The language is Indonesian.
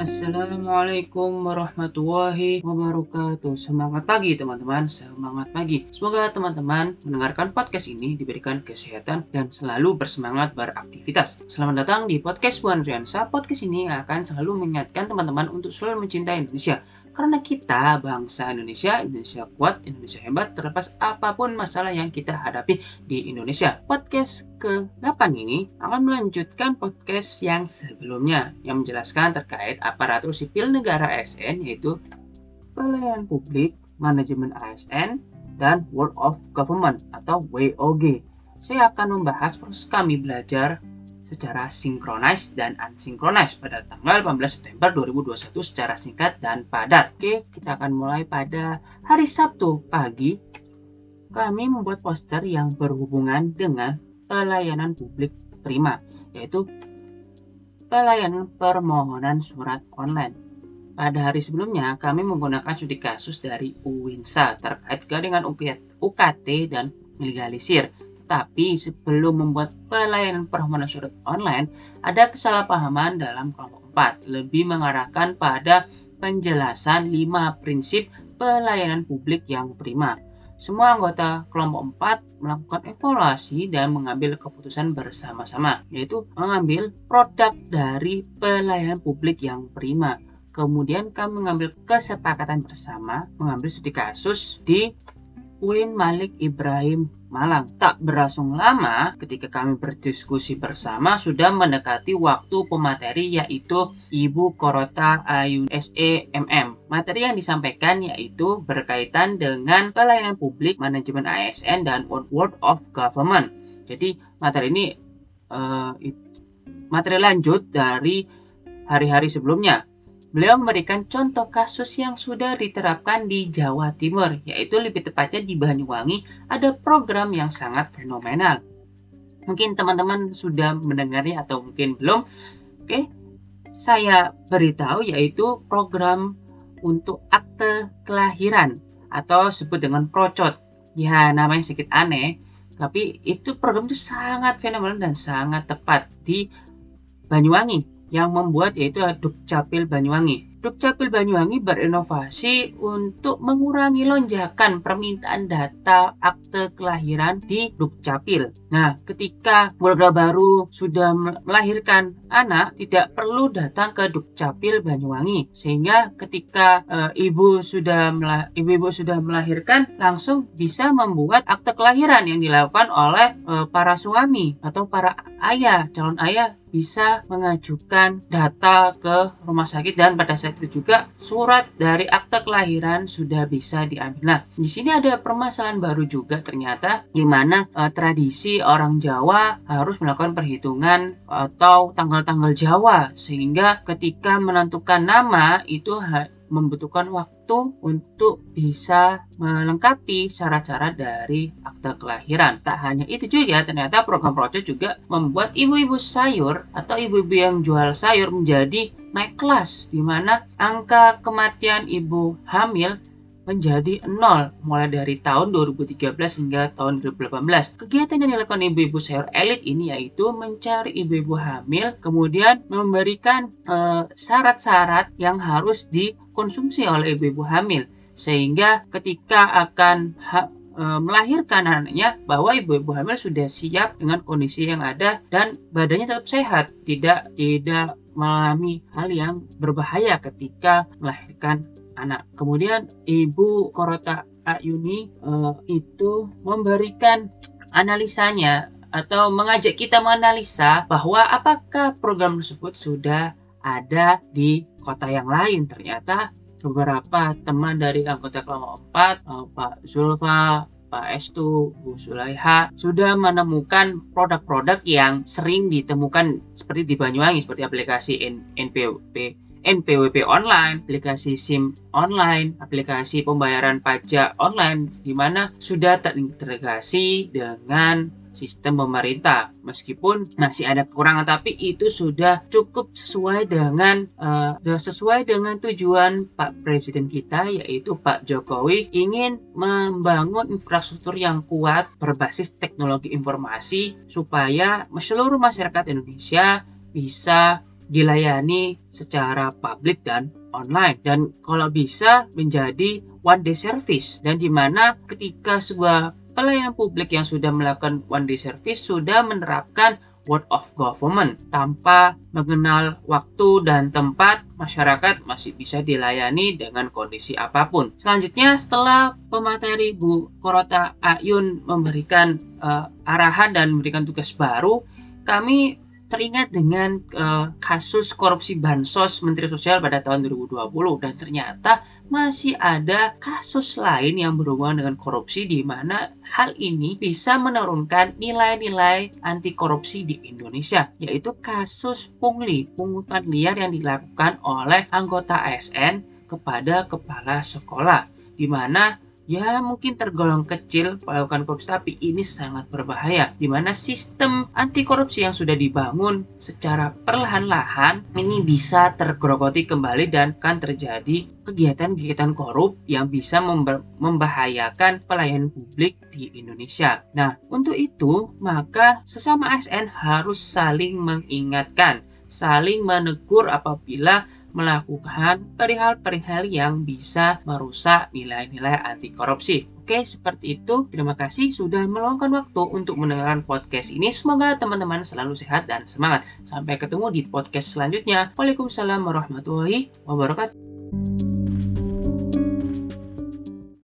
Assalamualaikum warahmatullahi wabarakatuh. Semangat pagi teman-teman, semangat pagi. Semoga teman-teman mendengarkan podcast ini diberikan kesehatan dan selalu bersemangat beraktivitas. Selamat datang di podcast Buan Riansa. Podcast ini akan selalu mengingatkan teman-teman untuk selalu mencintai Indonesia. Karena kita bangsa Indonesia, Indonesia kuat, Indonesia hebat terlepas apa pun masalah yang kita hadapi di Indonesia. Podcast ke-8 ini akan melanjutkan podcast yang sebelumnya yang menjelaskan terkait aparatur sipil negara ASN yaitu pelayanan publik, manajemen ASN, dan World of Government atau WOG. Saya akan membahas proses kami belajar secara sinkronis dan unsinkronis pada tanggal 18 September 2021 secara singkat dan padat. Oke, kita akan mulai pada hari Sabtu pagi. Kami membuat poster yang berhubungan dengan pelayanan publik prima, yaitu pelayanan permohonan surat online. Pada hari sebelumnya, kami menggunakan studi kasus dari UINSA terkait dengan UKT dan legalisir. Tetapi sebelum membuat pelayanan permohonan surat online, ada kesalahpahaman dalam kelompok 4, lebih mengarahkan pada penjelasan 5 prinsip pelayanan publik yang prima. Semua anggota kelompok 4 melakukan evaluasi dan mengambil keputusan bersama-sama, yaitu mengambil produk dari pelayanan publik yang prima. Kemudian kami mengambil kesepakatan bersama mengambil studi kasus di UIN Malik Ibrahim Malang. Tak berlangsung lama ketika kami berdiskusi bersama sudah mendekati waktu pemateri yaitu Ibu Korota Ayun SEMM. Materi yang disampaikan yaitu berkaitan dengan pelayanan publik, manajemen ASN, dan World of Government. Jadi materi ini uh, materi lanjut dari hari-hari sebelumnya Beliau memberikan contoh kasus yang sudah diterapkan di Jawa Timur, yaitu lebih tepatnya di Banyuwangi, ada program yang sangat fenomenal. Mungkin teman-teman sudah mendengarnya atau mungkin belum. Oke, saya beritahu yaitu program untuk akte kelahiran atau sebut dengan procot. Ya, namanya sedikit aneh, tapi itu program itu sangat fenomenal dan sangat tepat di Banyuwangi yang membuat yaitu Dukcapil Banyuwangi. Dukcapil Banyuwangi berinovasi untuk mengurangi lonjakan permintaan data akte kelahiran di Dukcapil. Nah, ketika keluarga baru sudah melahirkan anak, tidak perlu datang ke Dukcapil Banyuwangi, sehingga ketika e, ibu sudah ibu-ibu sudah melahirkan, langsung bisa membuat akte kelahiran yang dilakukan oleh e, para suami atau para ayah, calon ayah bisa mengajukan data ke rumah sakit dan pada saat itu juga surat dari akte kelahiran sudah bisa diambil. Nah, di sini ada permasalahan baru juga ternyata di mana e, tradisi orang Jawa harus melakukan perhitungan atau tanggal-tanggal Jawa sehingga ketika menentukan nama itu membutuhkan waktu untuk bisa melengkapi cara-cara dari akte kelahiran. Tak hanya itu juga, ternyata program project juga membuat ibu-ibu sayur atau ibu-ibu yang jual sayur menjadi naik kelas, di mana angka kematian ibu hamil menjadi nol mulai dari tahun 2013 hingga tahun 2018. Kegiatan yang dilakukan ibu-ibu sayur elit ini yaitu mencari ibu-ibu hamil, kemudian memberikan eh, syarat-syarat yang harus dikonsumsi oleh ibu-ibu hamil sehingga ketika akan e, melahirkan anaknya bahwa ibu-ibu hamil sudah siap dengan kondisi yang ada dan badannya tetap sehat, tidak tidak mengalami hal yang berbahaya ketika melahirkan anak. Kemudian Ibu Korota Ayuni uh, itu memberikan analisanya atau mengajak kita menganalisa bahwa apakah program tersebut sudah ada di kota yang lain. Ternyata beberapa teman dari anggota kelompok 4, uh, eh, Pak Zulfa, Pak Estu, Bu Sulaiha sudah menemukan produk-produk yang sering ditemukan seperti di Banyuwangi seperti aplikasi NPWP NPWP online, aplikasi SIM online, aplikasi pembayaran pajak online, di mana sudah terintegrasi dengan sistem pemerintah. Meskipun masih ada kekurangan, tapi itu sudah cukup sesuai dengan uh, sesuai dengan tujuan Pak Presiden kita, yaitu Pak Jokowi ingin membangun infrastruktur yang kuat berbasis teknologi informasi supaya seluruh masyarakat Indonesia bisa dilayani secara publik dan online dan kalau bisa menjadi one day service dan di mana ketika sebuah pelayanan publik yang sudah melakukan one day service sudah menerapkan word of government tanpa mengenal waktu dan tempat masyarakat masih bisa dilayani dengan kondisi apa pun. Selanjutnya setelah pemateri Bu Korota Ayun memberikan uh, arahan dan memberikan tugas baru, kami teringat dengan uh, kasus korupsi bansos Menteri Sosial pada tahun 2020 dan ternyata masih ada kasus lain yang berhubungan dengan korupsi di mana hal ini bisa menurunkan nilai-nilai anti korupsi di Indonesia yaitu kasus pungli pungutan liar yang dilakukan oleh anggota ASN kepada kepala sekolah di mana ya mungkin tergolong kecil melakukan korupsi tapi ini sangat berbahaya di mana sistem anti korupsi yang sudah dibangun secara perlahan-lahan ini bisa tergerogoti kembali dan akan terjadi kegiatan-kegiatan korup yang bisa membahayakan pelayanan publik di Indonesia. Nah, untuk itu maka sesama ASN harus saling mengingatkan saling menegur apabila melakukan perihal-perihal yang bisa merusak nilai-nilai anti korupsi. Oke, seperti itu. Terima kasih sudah meluangkan waktu untuk mendengarkan podcast ini. Semoga teman-teman selalu sehat dan semangat. Sampai ketemu di podcast selanjutnya. Waalaikumsalam warahmatullahi wabarakatuh.